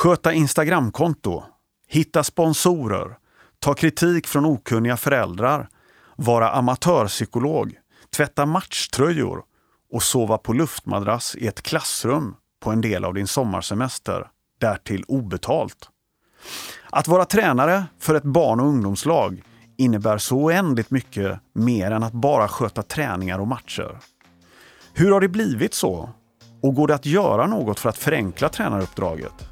Sköta Instagramkonto. Hitta sponsorer. Ta kritik från okunniga föräldrar. Vara amatörpsykolog. Tvätta matchtröjor. Och sova på luftmadrass i ett klassrum på en del av din sommarsemester. Därtill obetalt. Att vara tränare för ett barn och ungdomslag innebär så oändligt mycket mer än att bara sköta träningar och matcher. Hur har det blivit så? Och går det att göra något för att förenkla tränaruppdraget?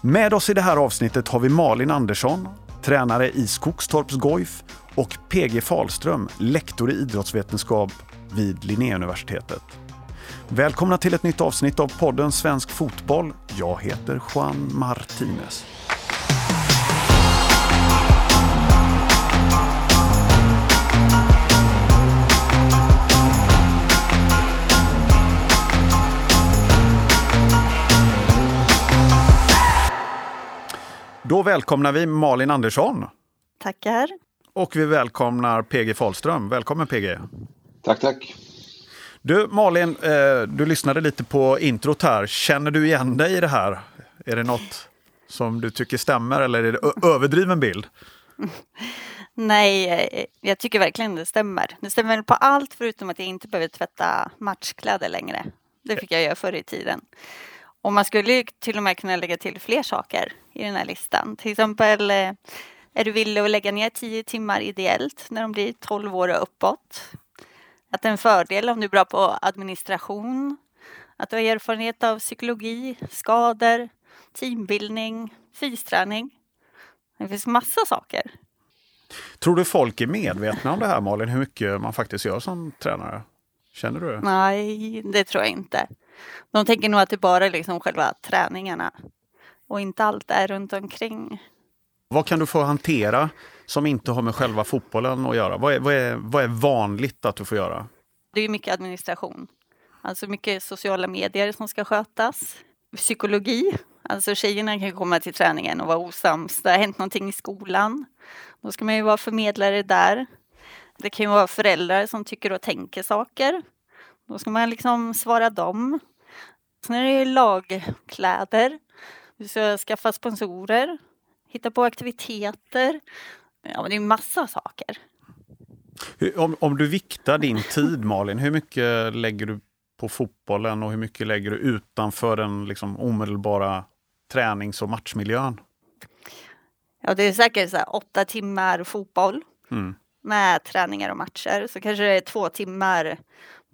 Med oss i det här avsnittet har vi Malin Andersson, tränare i Skogstorps Goif och PG Falström, lektor i idrottsvetenskap vid Linnéuniversitetet. Välkomna till ett nytt avsnitt av podden Svensk Fotboll. Jag heter Juan Martinez. Välkomnar vi Malin Andersson. Tackar. Och vi välkomnar PG Falström. Välkommen PG. Tack, tack. Du Malin, eh, du lyssnade lite på introt här. Känner du igen dig i det här? Är det något som du tycker stämmer eller är det överdriven bild? Nej, eh, jag tycker verkligen det stämmer. Det stämmer på allt förutom att jag inte behöver tvätta matchkläder längre. Det fick jag göra förr i tiden. Och man skulle till och med kunna lägga till fler saker i den här listan. Till exempel eh, är du villig att lägga ner tio timmar ideellt när de blir 12 år och uppåt? Att det är en fördel om du är bra på administration, att du har erfarenhet av psykologi, skador, teambildning, fysträning. Det finns massa saker. Tror du folk är medvetna om det här Malin, hur mycket man faktiskt gör som tränare? Känner du det? Nej, det tror jag inte. De tänker nog att det bara är liksom själva träningarna och inte allt är runt omkring. Vad kan du få hantera som inte har med själva fotbollen att göra? Vad är, vad är, vad är vanligt att du får göra? Det är mycket administration. Alltså mycket sociala medier som ska skötas. Psykologi. Alltså tjejerna kan komma till träningen och vara osams. Det har hänt någonting i skolan. Då ska man ju vara förmedlare där. Det kan ju vara föräldrar som tycker och tänker saker. Då ska man liksom svara dem. Sen är det lagkläder. Du ska skaffa sponsorer. Hitta på aktiviteter. Ja, men det är massa saker. Om, om du viktar din tid Malin, hur mycket lägger du på fotbollen och hur mycket lägger du utanför den liksom omedelbara tränings och matchmiljön? Ja, det är säkert så här, åtta timmar fotboll mm. med träningar och matcher. Så kanske det är två timmar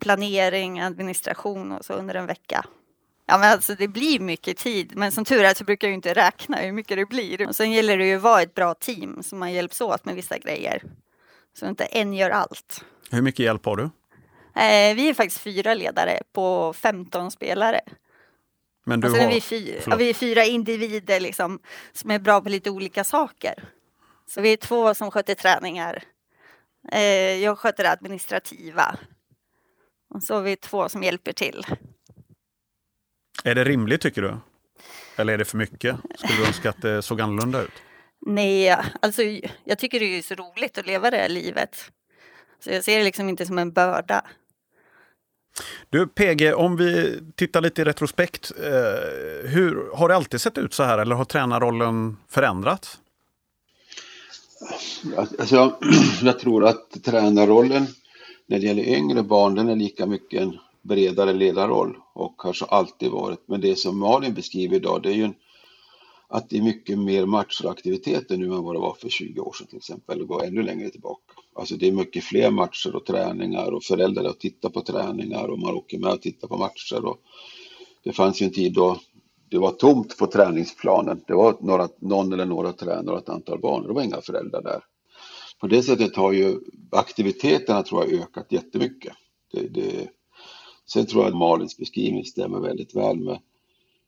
planering, administration och så under en vecka. Ja, men alltså det blir mycket tid, men som tur är så brukar jag inte räkna hur mycket det blir. Och sen gäller det ju att vara ett bra team så man hjälps åt med vissa grejer. Så inte en gör allt. Hur mycket hjälp har du? Eh, vi är faktiskt fyra ledare på 15 spelare. Men du sen har... är vi, fyra, ja, vi är fyra individer liksom, som är bra på lite olika saker. Så vi är två som sköter träningar. Eh, jag sköter det administrativa. Och så har vi två som hjälper till. Är det rimligt tycker du? Eller är det för mycket? Skulle du önska att det såg annorlunda ut? Nej, alltså jag tycker det är så roligt att leva det här livet. Så jag ser det liksom inte som en börda. Du PG, om vi tittar lite i retrospekt. Eh, hur, har det alltid sett ut så här eller har tränarrollen förändrats? Alltså, jag tror att tränarrollen när det gäller yngre barn, den är lika mycket en bredare ledarroll och har så alltid varit. Men det som Malin beskriver idag, det är ju en, att det är mycket mer matcher och aktiviteter nu än vad det var för 20 år sedan till exempel, eller gå ännu längre tillbaka. Alltså det är mycket fler matcher och träningar och föräldrar att titta på träningar och man åker med och tittar på matcher. Och det fanns ju en tid då det var tomt på träningsplanen. Det var några, någon eller några tränare och ett antal barn. Det var inga föräldrar där. På det sättet har ju aktiviteterna tror jag ökat jättemycket. Det, det, sen tror jag att Malins beskrivning stämmer väldigt väl med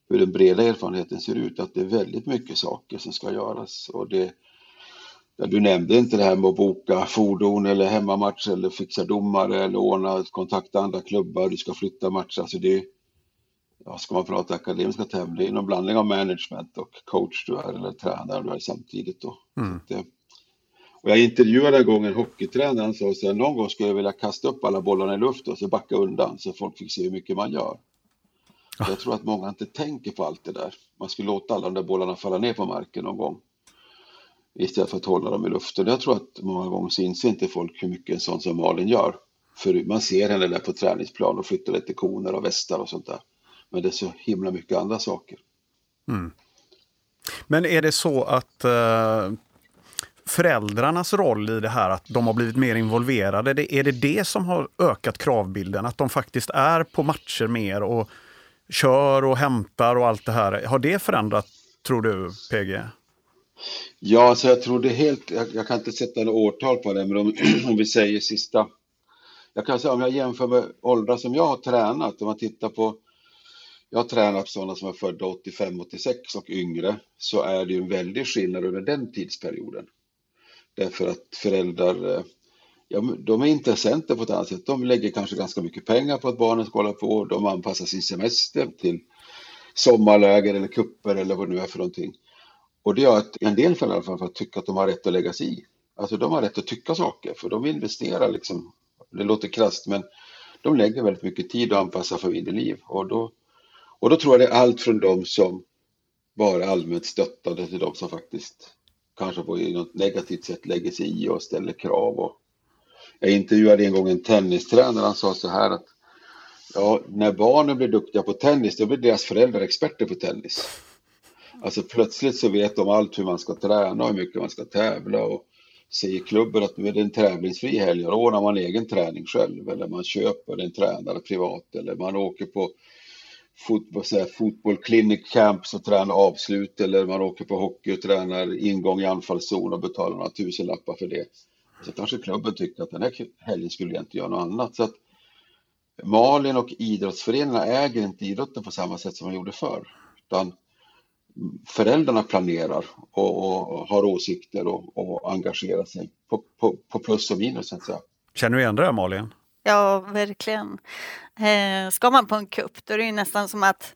hur den breda erfarenheten ser ut, att det är väldigt mycket saker som ska göras. Och det, ja, du nämnde inte det här med att boka fordon eller hemmamatch eller fixa domare eller ordna, kontakta andra klubbar, du ska flytta matcher. Alltså det, ja, ska man prata akademiska termer, det är någon blandning av management och coach du är eller tränare du är samtidigt. Då. Mm. Det, och jag intervjuade en gång en hockeytränare, han sa så här, någon gång skulle jag vilja kasta upp alla bollarna i luften och så backa undan så folk fick se hur mycket man gör. Jag tror att många inte tänker på allt det där. Man skulle låta alla de där bollarna falla ner på marken någon gång istället för att hålla dem i luften. Jag tror att många gånger så inser inte folk hur mycket en sån som Malin gör. För man ser henne där på träningsplan och flyttar lite koner och västar och sånt där. Men det är så himla mycket andra saker. Mm. Men är det så att eh, föräldrarnas roll i det här, att de har blivit mer involverade, det, är det det som har ökat kravbilden? Att de faktiskt är på matcher mer och kör och hämtar och allt det här. Har det förändrat, tror du, PG? Ja, så jag tror det helt, jag, jag kan inte sätta något årtal på det, men om, om vi säger sista, jag kan säga om jag jämför med åldrar som jag har tränat, om man tittar på, jag har tränat sådana som är födda 85, 86 och yngre, så är det ju en väldig skillnad under den tidsperioden. Därför att föräldrar, eh, ja, de är intressenter på ett annat sätt. De lägger kanske ganska mycket pengar på att barnen ska hålla på. De anpassar sin semester till sommarläger eller kupper eller vad det nu är för någonting. Och det gör att en del föräldrar framförallt tycker att de har rätt att lägga sig i. Alltså de har rätt att tycka saker för de investerar liksom. Det låter krasst men de lägger väldigt mycket tid och anpassar familjeliv. Och då, och då tror jag det är allt från de som bara allmänt stöttade till de som faktiskt kanske på något negativt sätt lägger sig i och ställer krav. Och jag intervjuade en gång en tennistränare, han sa så här att ja, när barnen blir duktiga på tennis, då blir deras föräldrar experter på tennis. Alltså plötsligt så vet de allt hur man ska träna och hur mycket man ska tävla och säger klubben att nu är det en tävlingsfri helg och då ordnar man egen träning själv eller man köper en tränare privat eller man åker på fotboll, fotboll clinic camps och tränar avslut eller man åker på hockey och tränar ingång i anfallszon och betalar några tusenlappar för det. Så kanske klubben tycker att den här helgen skulle jag inte göra något annat. Så att Malin och idrottsföreningarna äger inte idrotten på samma sätt som man gjorde förr. Utan föräldrarna planerar och, och har åsikter och, och, engagerar sig på, på, på plus och minus. Så att säga. Känner du igen det Malin? Ja, verkligen. Eh, ska man på en kupp då är det ju nästan som att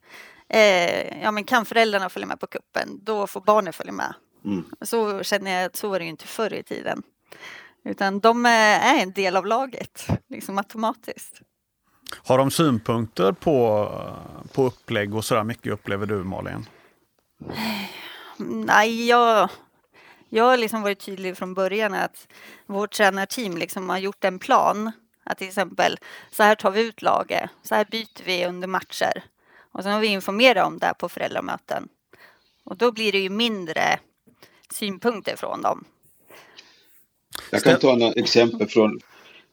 eh, ja, men kan föräldrarna följa med på kuppen då får barnen följa med. Mm. Så känner jag att så var det ju inte förr i tiden. Utan de är en del av laget, liksom automatiskt. Har de synpunkter på, på upplägg och sådär mycket upplever du Malin? Nej, jag, jag har liksom varit tydlig från början att vårt tränarteam liksom har gjort en plan. Att till exempel, så här tar vi ut laget, så här byter vi under matcher. Och sen har vi informerat om det på föräldramöten. Och då blir det ju mindre synpunkter från dem. Jag kan ta ett exempel från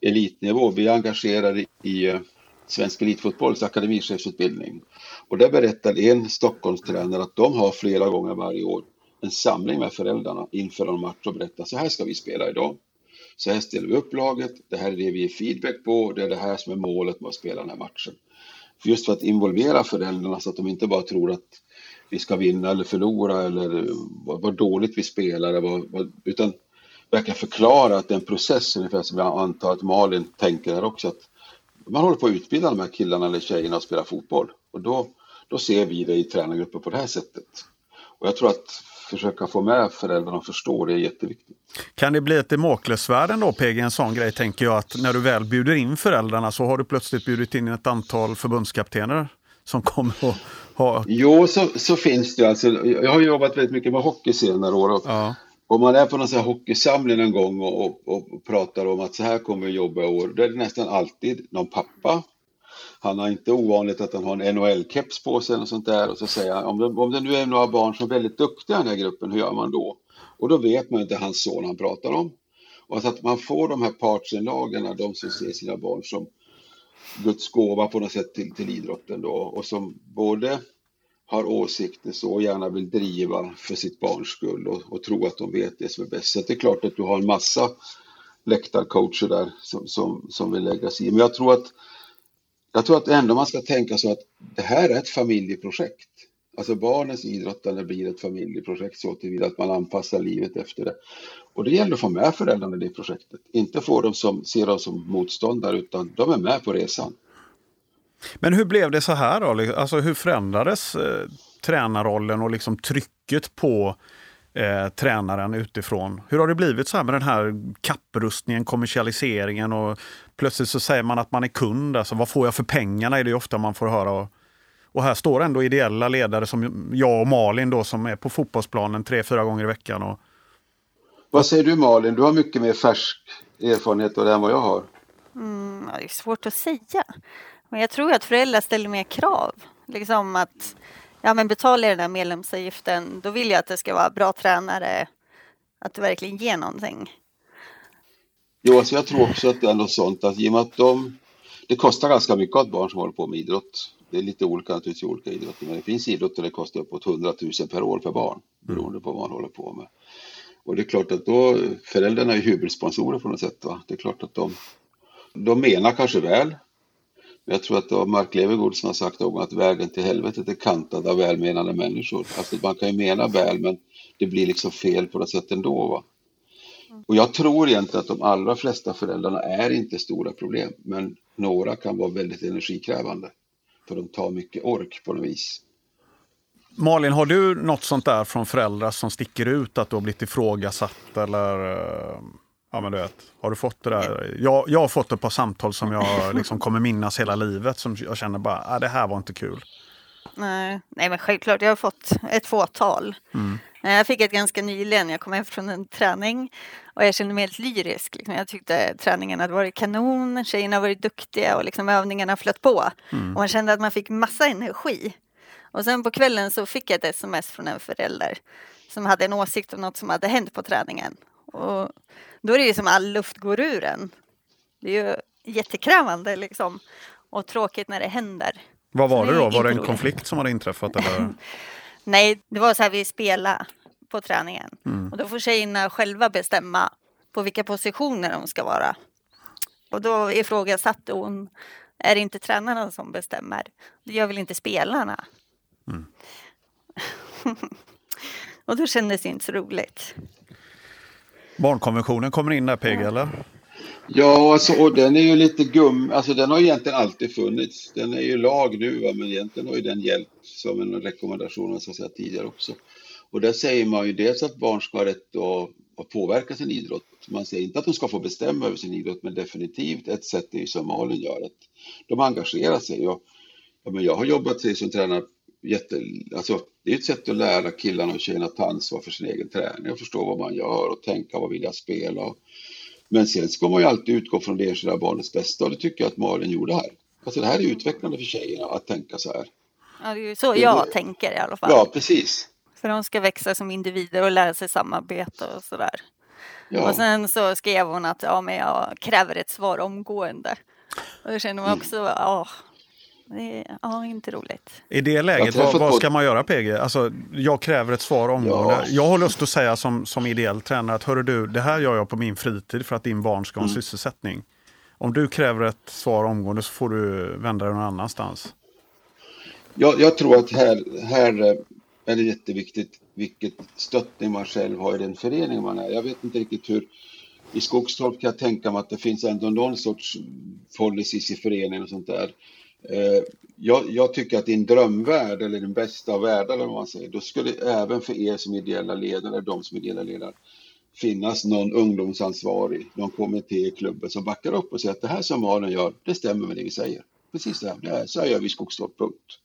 elitnivå. Vi är engagerade i eh, Svensk Elitfotbolls akademichefsutbildning. Och där berättade en Stockholmstränare att de har flera gånger varje år en samling med föräldrarna inför en match och berättar så här ska vi spela idag. Så här ställer vi upp laget, det här är det vi ger feedback på, det är det här som är målet med att spela den här matchen. För just för att involvera föräldrarna så att de inte bara tror att vi ska vinna eller förlora eller vad, dåligt vi spelar, vad, utan verkligen förklara att det är en process ungefär som jag antar att Malin tänker här också. Att man håller på att utbilda de här killarna eller tjejerna att spela fotboll. Och då, då ser vi det i tränargrupper på det här sättet. Och jag tror att försöka få med föräldrarna att förstå det är jätteviktigt. Kan det bli ett Damoklesvärd då PG, en sån grej tänker jag att när du väl bjuder in föräldrarna så har du plötsligt bjudit in ett antal förbundskaptener som kommer att ha... Jo, så, så finns det alltså. Jag har jobbat väldigt mycket med hockey senare år och ja. Om man är på någon sån här hockeysamling en gång och, och, och, pratar om att så här kommer vi jobba i år, då är det nästan alltid någon pappa. Han har inte ovanligt att han har en NHL-keps på sig och sånt där och så säger han om det, om det nu är några barn som är väldigt duktiga i den här gruppen, hur gör man då? Och då vet man inte hans son han pratar om. Och så att man får de här partsinlagorna, de som ser sina barn som Guds gåva på något sätt till, till idrotten då och som både har åsikter så och gärna vill driva för sitt barns skull och, och tro att de vet det som är bäst. Så det är klart att du har en massa läktarcoacher där som, som, som vill lägga sig i. Men jag tror att jag tror att ändå man ska tänka så att det här är ett familjeprojekt. Alltså barnens idrottande blir ett familjeprojekt så tillvida att man anpassar livet efter det. Och det gäller att få med föräldrarna i det projektet. Inte få dem som ser dem som motståndare utan de är med på resan. Men hur blev det så här då? Alltså hur förändrades eh, tränarrollen och liksom trycket på eh, tränaren utifrån? Hur har det blivit så här med den här kapprustningen, kommersialiseringen och plötsligt så säger man att man är kund. Alltså vad får jag för pengarna är det ofta man får höra. Och, Och här står ändå ideella ledare som jag och Malin då som är på fotbollsplanen tre, fyra gånger i veckan. Och... Vad säger du Malin? Du har mycket mer färsk erfarenhet av det än vad jag har. Mm, det är svårt att säga. Men jag tror att föräldrar ställer mer krav. Liksom att ja, men betalar jag den här medlemsavgiften då vill jag att det ska vara bra tränare. Att det verkligen ger någonting. Jo, alltså jag tror också att det är något sånt att i och med att de, det kostar ganska mycket att barn som håller på med idrott. Det är lite olika naturligtvis i olika idrotter, men det finns idrotter där det kostar uppåt 100 000 per år per barn beroende på vad man håller på med. Och det är klart att då, föräldrarna är huvudsponsorer på något sätt. Va? Det är klart att de, de menar kanske väl. Jag tror att det var Mark Levengood som har sagt någon att vägen till helvetet är kantad av välmenande människor. Alltså man kan ju mena väl men det blir liksom fel på något sätt ändå. Va? Och jag tror egentligen att de allra flesta föräldrarna är inte stora problem, men några kan vara väldigt energikrävande. För de tar mycket ork på något vis. Malin, har du något sånt där från föräldrar som sticker ut att du har blivit ifrågasatt eller eh, Ja men du vet, har du fått det där? Jag, jag har fått ett par samtal som jag liksom kommer minnas hela livet som jag känner bara, ah, det här var inte kul. Nej, nej men självklart, jag har fått ett fåtal. Mm. Eh, jag fick ett ganska nyligen, jag kom hem från en träning och jag kände mig helt lyrisk. Liksom. Jag tyckte träningen hade varit kanon, tjejerna varit duktiga och liksom övningarna flöt på. Mm. Och man kände att man fick massa energi. Och sen på kvällen så fick jag ett sms från en förälder som hade en åsikt om något som hade hänt på träningen. Och då är det ju som all luft går ur en. Det är ju jättekrävande liksom och tråkigt när det händer. Vad var det, det då? Var det en konflikt som hade inträffat? Eller? Nej, det var så här vi spelade på träningen mm. och då får tjejerna själva bestämma på vilka positioner de ska vara. Och då ifrågasatte hon, är det inte tränarna som bestämmer? Det gör väl inte spelarna? Mm. och då kändes det inte så roligt. Barnkonventionen kommer in där PG, eller? Ja, alltså, och den är ju lite gum, alltså den har egentligen alltid funnits. Den är ju lag nu, va? men egentligen har ju den hjälpt som en rekommendation så att säga, tidigare också. Och där säger man ju dels att barn ska ha rätt att, att påverka sin idrott. Man säger inte att de ska få bestämma över sin idrott, men definitivt ett sätt är ju som Malin gör, att de engagerar sig. Och, ja, men jag har jobbat som tränare jätte, alltså, det är ett sätt att lära killarna och tjejerna att ta ansvar för sin egen träning och förstå vad man gör och tänka vad vill jag spela. Men sen ska man ju alltid utgå från det enskilda barnets bästa och det tycker jag att Malin gjorde här. Alltså det här är utvecklande för tjejerna att tänka så här. Ja, det är ju så jag det, tänker i alla fall. Ja, precis. För de ska växa som individer och lära sig samarbeta och sådär. Ja. Och sen så skrev hon att ja, men jag kräver ett svar omgående. Och då känner man mm. också, ja, det är ja, inte roligt. I det läget, vad, vad, ska man göra PG? Alltså, jag kräver ett svar omgående. Ja. Jag har lust att säga som, som ideell tränare att hörru du, det här gör jag på min fritid för att din barn ska ha en mm. sysselsättning. Om du kräver ett svar omgående så får du vända dig någon annanstans. Jag, jag tror att här, här är det jätteviktigt vilket stöttning man själv har i den förening man är. Jag vet inte riktigt hur i Skogstorp kan jag tänka mig att det finns ändå någon sorts policies i föreningen och sånt där. Eh, jag, jag, tycker att i en drömvärld, eller den bästa av världar, eller vad man säger, då skulle även för er som ideella ledare, de som ideella ledare, finnas någon ungdomsansvarig, någon kommitté i klubben som backar upp och säger att det här som Malin gör, det stämmer med det vi säger. Precis det här, det här så här gör vi i Skogstorp, punkt.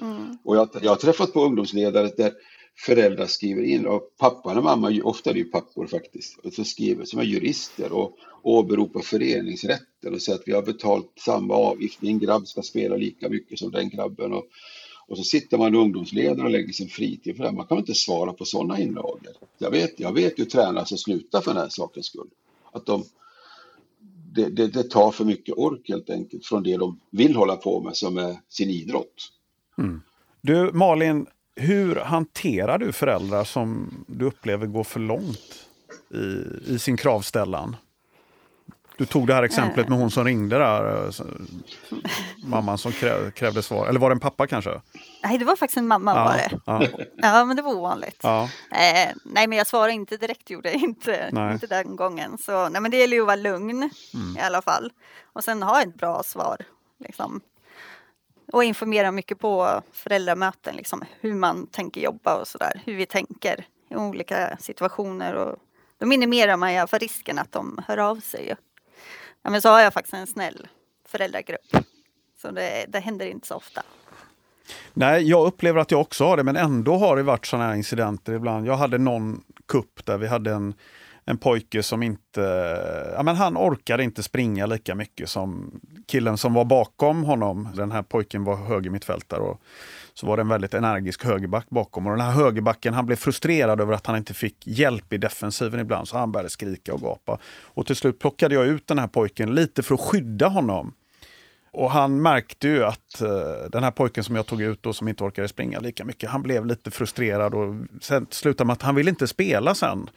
Mm. Och jag, jag har träffat på ungdomsledare där föräldrar skriver in och pappan och mamma, ofta är det ju pappor faktiskt, och så skriver som är jurister och åberopar föreningsrätten och säger att vi har betalt samma avgift, min grabb ska spela lika mycket som den grabben och, och så sitter man ungdomsledare och lägger sin fritid för det. Man kan inte svara på sådana inlagor. Jag vet, jag vet ju tränare som slutar för den här sakens skull. Att de, det, det, det, tar för mycket ork helt enkelt från det de vill hålla på med som är sin idrott. Mm. Du Malin, hur hanterar du föräldrar som du upplever går för långt i, i sin kravställan? Du tog det här exemplet med hon som ringde där, eh, mamman som krävde svar. Eller var det en pappa kanske? Nej, det var faktiskt en mamma ja, var det. Ja. ja, men det var ovanligt. Ja. Eh, nej, men jag svarade inte direkt, gjorde jag inte, inte den gången. Så nej, men det gäller ju att vara lugn mm. i alla fall. Och sen ha ett bra svar. Liksom och informera mycket på föräldramöten, liksom, hur man tänker jobba och sådär, hur vi tänker i olika situationer. Och då minimerar man i alla fall risken att de hör av sig. Ja, men så har jag faktiskt en snäll föräldragrupp. Så det, det händer inte så ofta. Nej, jag upplever att jag också har det, men ändå har det varit sådana här incidenter ibland. Jag hade någon kupp där vi hade en, en pojke som inte, ja men han orkade inte springa lika mycket som killen som var bakom honom. Den här pojken var högermittfältare och så var det en väldigt energisk högerback bakom. Och den här högerbacken han blev frustrerad över att han inte fick hjälp i defensiven ibland, så han började skrika och gapa. Och till slut plockade jag ut den här pojken lite för att skydda honom. Och han märkte ju att uh, den här pojken som jag tog ut och som inte orkade springa lika mycket, han blev lite frustrerad och sen slutade med att han ville inte spela sen.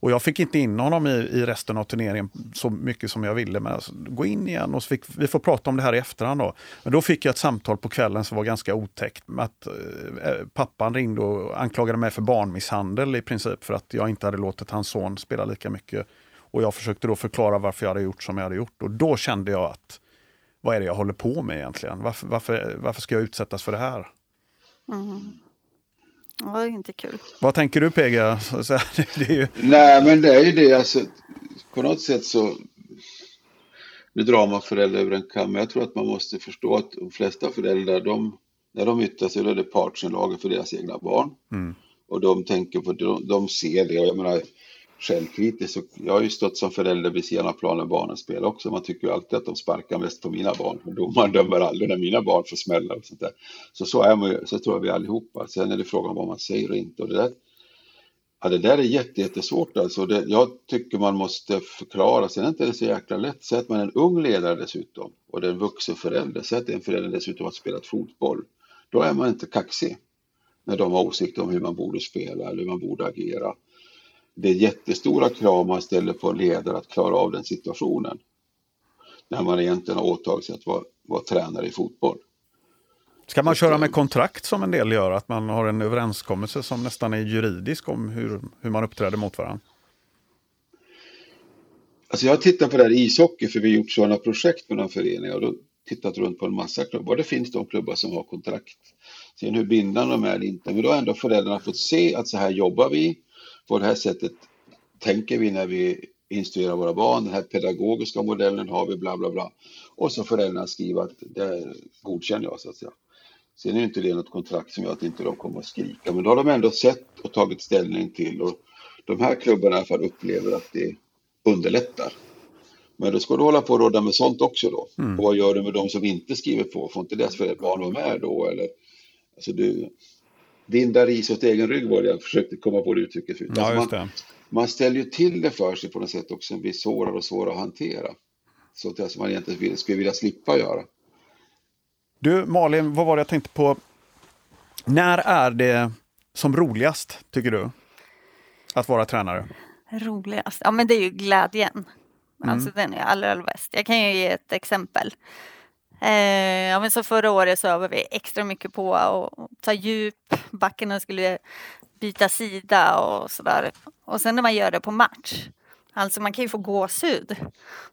Och jag fick inte in honom i, i resten av turneringen så mycket som jag ville. Men alltså, gå in igen och så fick, vi får prata om det här i efterhand. Då. Men då fick jag ett samtal på kvällen som var ganska otäckt. Med att, eh, eh, pappan ringde och anklagade mig för barnmisshandel i princip för att jag inte hade låtit hans son spela lika mycket. Och jag försökte då förklara varför jag hade gjort som jag hade gjort. Och då kände jag att vad är det jag håller på med egentligen? Varför, varför, varför ska jag utsättas för det här? Mm. Ja, det är inte kul. Vad tänker du Pega? ju... Nej, men det är ju det. Alltså, på något sätt så nu drar man föräldrar över en kam. Jag tror att man måste förstå att de flesta föräldrar, de, när de yttrar sig, då är det partsinlagor för deras egna barn. Mm. Och de tänker på, de, de ser det. Och jag menar, självkritisk. Och jag har ju stått som förälder vid sidan av planen barnen spelar också. Man tycker ju alltid att de sparkar mest på mina barn. Domaren dömer aldrig när mina barn får smälla och sånt där. Så så är man ju, så tror jag vi allihopa. Sen är det frågan vad man säger och inte. Och det där, ja, det där är jättesvårt alltså. Det, jag tycker man måste förklara. Sen är det inte så jäkla lätt. Säg att man är en ung ledare dessutom och det är en vuxen förälder. Säg att det är en förälder dessutom har spelat fotboll. Då är man inte kaxig när de har åsikter om hur man borde spela eller hur man borde agera det är jättestora krav man ställer på ledare att klara av den situationen. När man egentligen har åtagit sig att vara, vara tränare i fotboll. Ska man köra med kontrakt som en del gör? Att man har en överenskommelse som nästan är juridisk om hur, hur man uppträder mot varandra? Alltså jag har tittat på det här ishockey för vi har gjort sådana projekt med några föreningar och då tittat runt på en massa klubbar. Det finns de klubbar som har kontrakt. Sen hur bindande de är eller inte, men då har ändå föräldrarna fått se att så här jobbar vi på det här sättet tänker vi när vi instruerar våra barn. Den här pedagogiska modellen har vi, bla bla bla. Och så föräldrarna skriver att det godkänner jag så att säga. Sen är inte det något kontrakt som gör att inte de kommer att skrika, men då har de ändå sett och tagit ställning till och de här klubbarna i alla fall upplever att det underlättar. Men då ska du hålla på och råda med sånt också då. Mm. Och vad gör du med de som inte skriver på? Får inte deras barn vara med då? Eller, alltså du, binda ris åt egen rygg var det jag försökte komma på det uttrycket förut. Ja, alltså man, man, ställer ju till det för sig på något sätt också, blir svårare och svårare att hantera. Så det som man egentligen skulle vilja slippa göra. Du Malin, vad var det jag tänkte på? När är det som roligast, tycker du? Att vara tränare? Roligast? Ja, men det är ju glädjen. Mm. Alltså den är allra, allra bäst. Jag kan ju ge ett exempel. Eh, ja, men så förra året så övade vi extra mycket på att ta djup, backarna skulle byta sida och sådär. Och sen när man gör det på match, alltså man kan ju få gåshud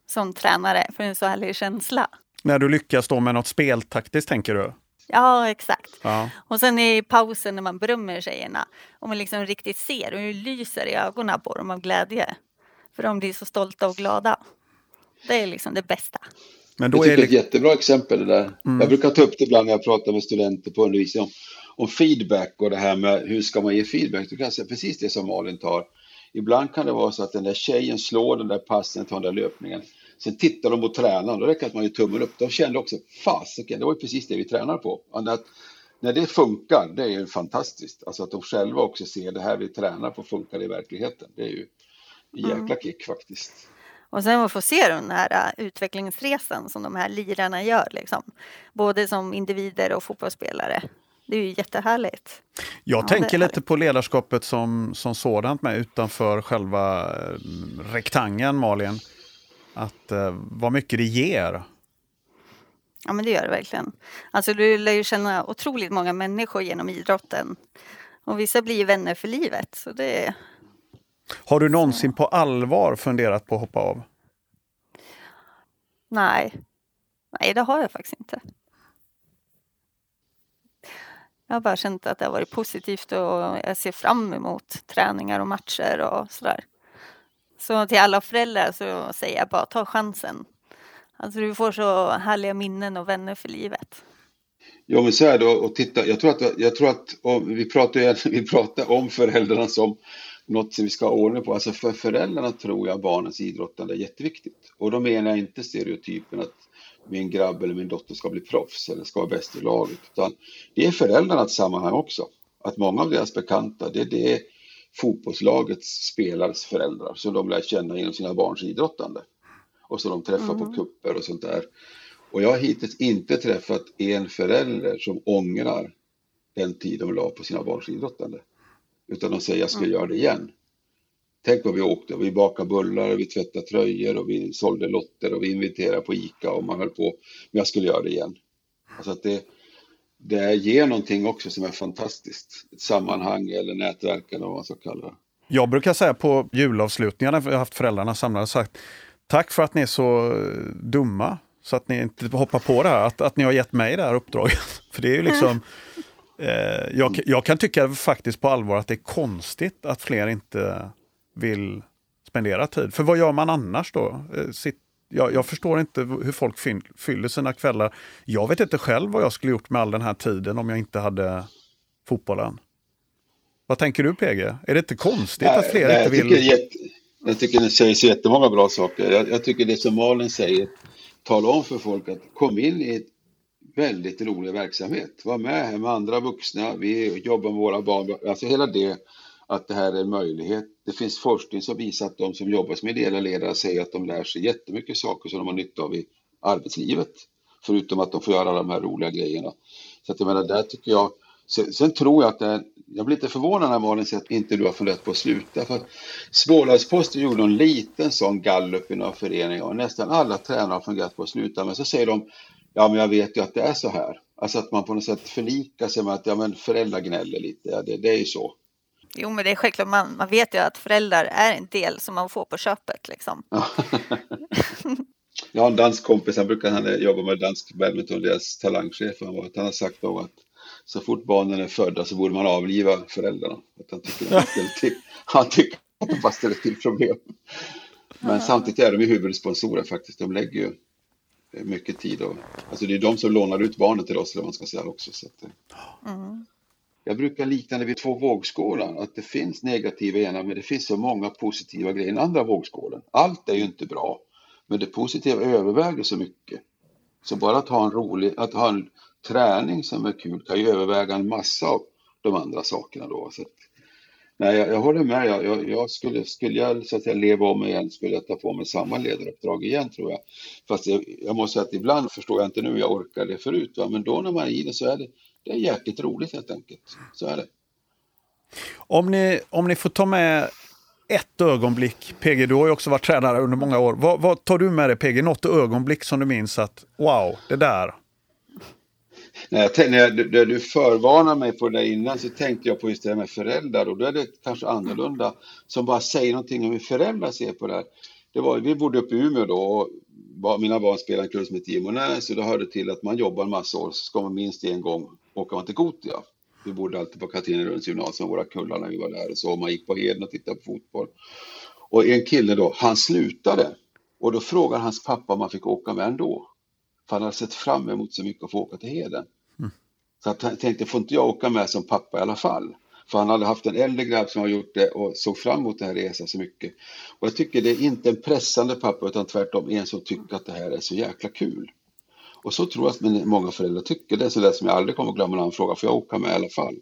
som tränare för en så härlig känsla. När du lyckas då med något speltaktiskt tänker du? Ja, exakt. Ja. Och sen i pausen när man berömmer tjejerna och man liksom riktigt ser hur det lyser i ögonen på dem av glädje. För de blir så stolta och glada. Det är liksom det bästa. Men då jag tycker är det... ett jättebra exempel det där. Mm. Jag brukar ta upp det ibland när jag pratar med studenter på undervisning om, om feedback och det här med hur ska man ge feedback. Då kan säga precis det som Malin tar. Ibland kan det vara så att den där tjejen slår den där passen, tar den där löpningen. Sen tittar de på tränaren, då räcker det att man gör tummen upp. De kände också, fasiken, det var ju precis det vi tränar på. Att, när det funkar, det är ju fantastiskt. Alltså att de själva också ser det här vi tränar på funkar i verkligheten. Det är ju en jäkla mm. kick faktiskt. Och sen att få se den här äh, utvecklingsresan som de här lirarna gör, liksom. både som individer och fotbollsspelare. Det är ju jättehärligt. Jag ja, tänker lite på ledarskapet som, som sådant med utanför själva äh, rektangeln, Malin. Att eh, vad mycket det ger. Ja, men det gör det verkligen. Alltså, du lär ju känna otroligt många människor genom idrotten. Och vissa blir vänner för livet. Så det, har du någonsin på allvar funderat på att hoppa av? Nej, nej det har jag faktiskt inte. Jag har bara känt att det har varit positivt och jag ser fram emot träningar och matcher och sådär. Så till alla föräldrar så säger jag bara ta chansen. Alltså du får så härliga minnen och vänner för livet. Jo, men så är det. Och titta, jag tror att, jag tror att vi, pratar, vi pratar om föräldrarna som något som vi ska ha ordning på. Alltså för föräldrarna tror jag barnens idrottande är jätteviktigt. Och då menar jag inte stereotypen att min grabb eller min dotter ska bli proffs eller ska vara bäst i laget. Utan det är föräldrarnas sammanhang också. Att många av deras bekanta, det, det är fotbollslagets spelares föräldrar som de lär känna genom sina barns idrottande. Och som de träffar mm. på kupper och sånt där. Och jag har hittills inte träffat en förälder som ångrar den tid de la på sina barns idrottande. Utan de säger jag ska mm. göra det igen. Tänk vad vi åkte, vi bakade bullar, vi tvättade tröjor och vi sålde lotter och vi inviterade på ICA och man höll på. Men jag skulle göra det igen. Alltså att det, det ger någonting också som är fantastiskt. Ett sammanhang eller nätverk eller vad man ska kalla det. Jag brukar säga på julavslutningarna, jag har haft föräldrarna samlade, sagt tack för att ni är så dumma så att ni inte hoppar på det här, att, att ni har gett mig det här uppdraget. För det är ju liksom, eh, jag, jag, kan tycka faktiskt på allvar att det är konstigt att fler inte vill spendera tid. För vad gör man annars då? Eh, sitt, jag, jag, förstår inte hur folk fyller sina kvällar. Jag vet inte själv vad jag skulle gjort med all den här tiden om jag inte hade fotbollen. Vad tänker du PG? Är det inte konstigt nej, att fler nej, inte vill... Tycker jätte, jag tycker det sägs jättemånga bra saker. Jag, jag tycker det som Malin säger, tala om för folk att kom in i ett väldigt rolig verksamhet. Var med här med andra vuxna, vi jobbar med våra barn. Alltså hela det, att det här är en möjlighet. Det finns forskning som visar att de som jobbar som ideella ledare säger att de lär sig jättemycket saker som de har nytta av i arbetslivet. Förutom att de får göra de här roliga grejerna. Så att jag menar, där tycker jag Sen, sen, tror jag att det, är... jag blir lite förvånad när Malin säger att inte du har funderat på att sluta. För Smålandsposten gjorde en liten sån gallup i några föreningar och nästan alla tränare har funderat på att sluta. Men så säger de, ja men jag vet ju att det är så här. Alltså att man på något sätt förlikar sig med att ja men föräldrar gnäller lite, ja, det, det är ju så. Jo men det är självklart, man, man vet ju att föräldrar är en del som man får på köpet liksom. jag har en dansk kompis, han brukar han jobba med dansk badminton, deras talangchef, han, han har sagt då att så fort barnen är födda så borde man avliva föräldrarna. Att han, tycker att de till, han tycker att de bara ställer till problem. Men samtidigt är de ju huvudsponsorer faktiskt. De lägger ju mycket tid och alltså det är de som lånar ut barnen till oss, eller man ska säga också. Så att, eh. mm. Jag brukar likna det vid två vågskålar, att det finns negativa ena men det finns så många positiva grejer i den andra vågskålen. Allt är ju inte bra, men det positiva överväger så mycket. Så bara att ha en rolig, att ha en träning som är kul kan ju överväga en massa av de andra sakerna då. Så att, nej, jag, jag, håller med. Jag, jag, jag, skulle, skulle jag så att säga, leva om igen skulle jag ta på mig samma ledaruppdrag igen tror jag. Fast jag, jag måste säga att ibland förstår jag inte nu, jag orkar det förut. Va? Men då när man är i det så är det, det är jäkligt roligt helt enkelt. Så är det. Om ni, om ni får ta med ett ögonblick, PG, du har ju också varit tränare under många år. Vad, vad tar du med dig PG? Något ögonblick som du minns att wow, det där, när, jag, när, jag, när du förvarnar mig på det innan så tänkte jag på just det här med föräldrar och då är det kanske annorlunda som bara säger någonting om hur föräldrar ser på det här. Det var, vi bodde uppe i Umeå då och mina barn spelade en klubb som hette Gimonäs och det hörde till att man jobbar en massa år så ska man minst en gång åka man till Gotia. Vi bodde alltid på Katrinelunds gymnasium, våra kullar när vi var där och så man gick på Heden och tittade på fotboll. Och en kille då, han slutade och då frågade hans pappa om han fick åka med ändå. För han hade sett fram emot så mycket att få åka till Heden. Mm. Så jag tänkte, får inte jag åka med som pappa i alla fall? För han hade haft en äldre grabb som har gjort det och såg fram emot den här resan så mycket. Och jag tycker det är inte en pressande pappa utan tvärtom en som tycker att det här är så jäkla kul. Och så tror jag att många föräldrar tycker. Det är så där som jag aldrig kommer glömma när han frågar, får jag åka med i alla fall?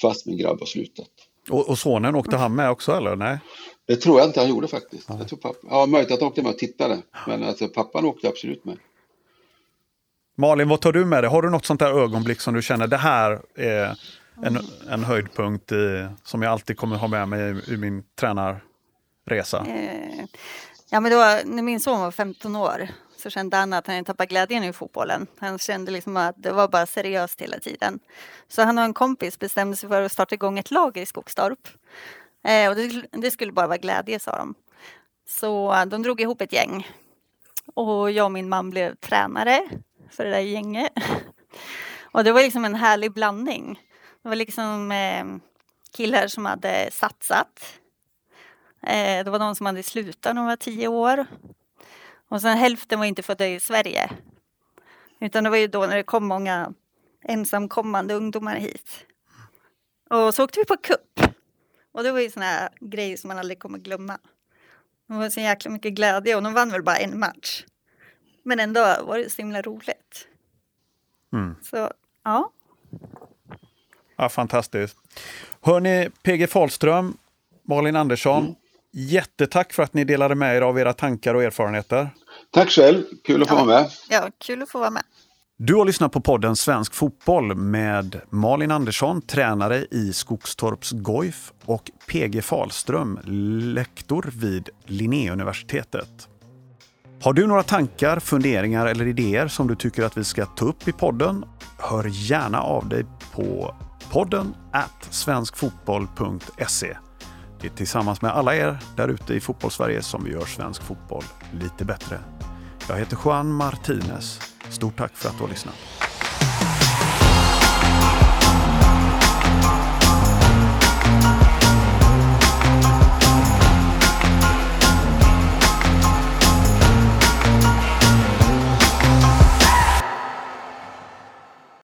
Fast min grabb har slutat. Och, och sonen, åkte han med också eller? Nej? Det tror jag inte han gjorde faktiskt. Jag tror pappa, ja, möjligt att han åkte med och tittade. Men alltså, pappan åkte absolut med. Malin, vad tar du med dig? Har du något sånt där ögonblick som du känner det här är en, en höjdpunkt i, som jag alltid kommer ha med mig i, i min tränarresa? Eh, ja, men då, när min son var 15 år så kände han att han tappade glädjen i fotbollen. Han kände liksom att det var bara seriöst hela tiden. Så han och en kompis bestämde sig för att starta igång ett lag i Skogstorp. Eh, och det, det, skulle bara vara glädje, sa de. Så de drog ihop ett gäng. Och jag och min man blev tränare för det där gänget. Och det var liksom en härlig blandning. Det var liksom eh, killar som hade satsat. Eh, det var de som hade slutat när de var tio år. Och sen hälften var inte födda i Sverige. Utan det var ju då när det kom många ensamkommande ungdomar hit. Och så åkte vi på kupp. Och det var ju såna här grejer som man aldrig kommer glömma. Det var så jäkla mycket glädje och de vann väl bara en match. Men ändå var det så himla roligt. Mm. Så ja. Ja, fantastiskt. Hörni, PG Fahlström, Malin Andersson, mm. jättetack för att ni delade med er av era tankar och erfarenheter. Tack själv, kul att få ja. vara med. Ja, kul att få vara med. Du har lyssnat på podden Svensk fotboll med Malin Andersson, tränare i Skogstorps Goif och PG Falström, lektor vid Linnéuniversitetet. Har du några tankar, funderingar eller idéer som du tycker att vi ska ta upp i podden? Hör gärna av dig på podden at svenskfotboll.se. Det är tillsammans med alla er där ute i fotbollssverige som vi gör svensk fotboll lite bättre. Jag heter Juan Martinez. Stort tack för att du har lyssnat.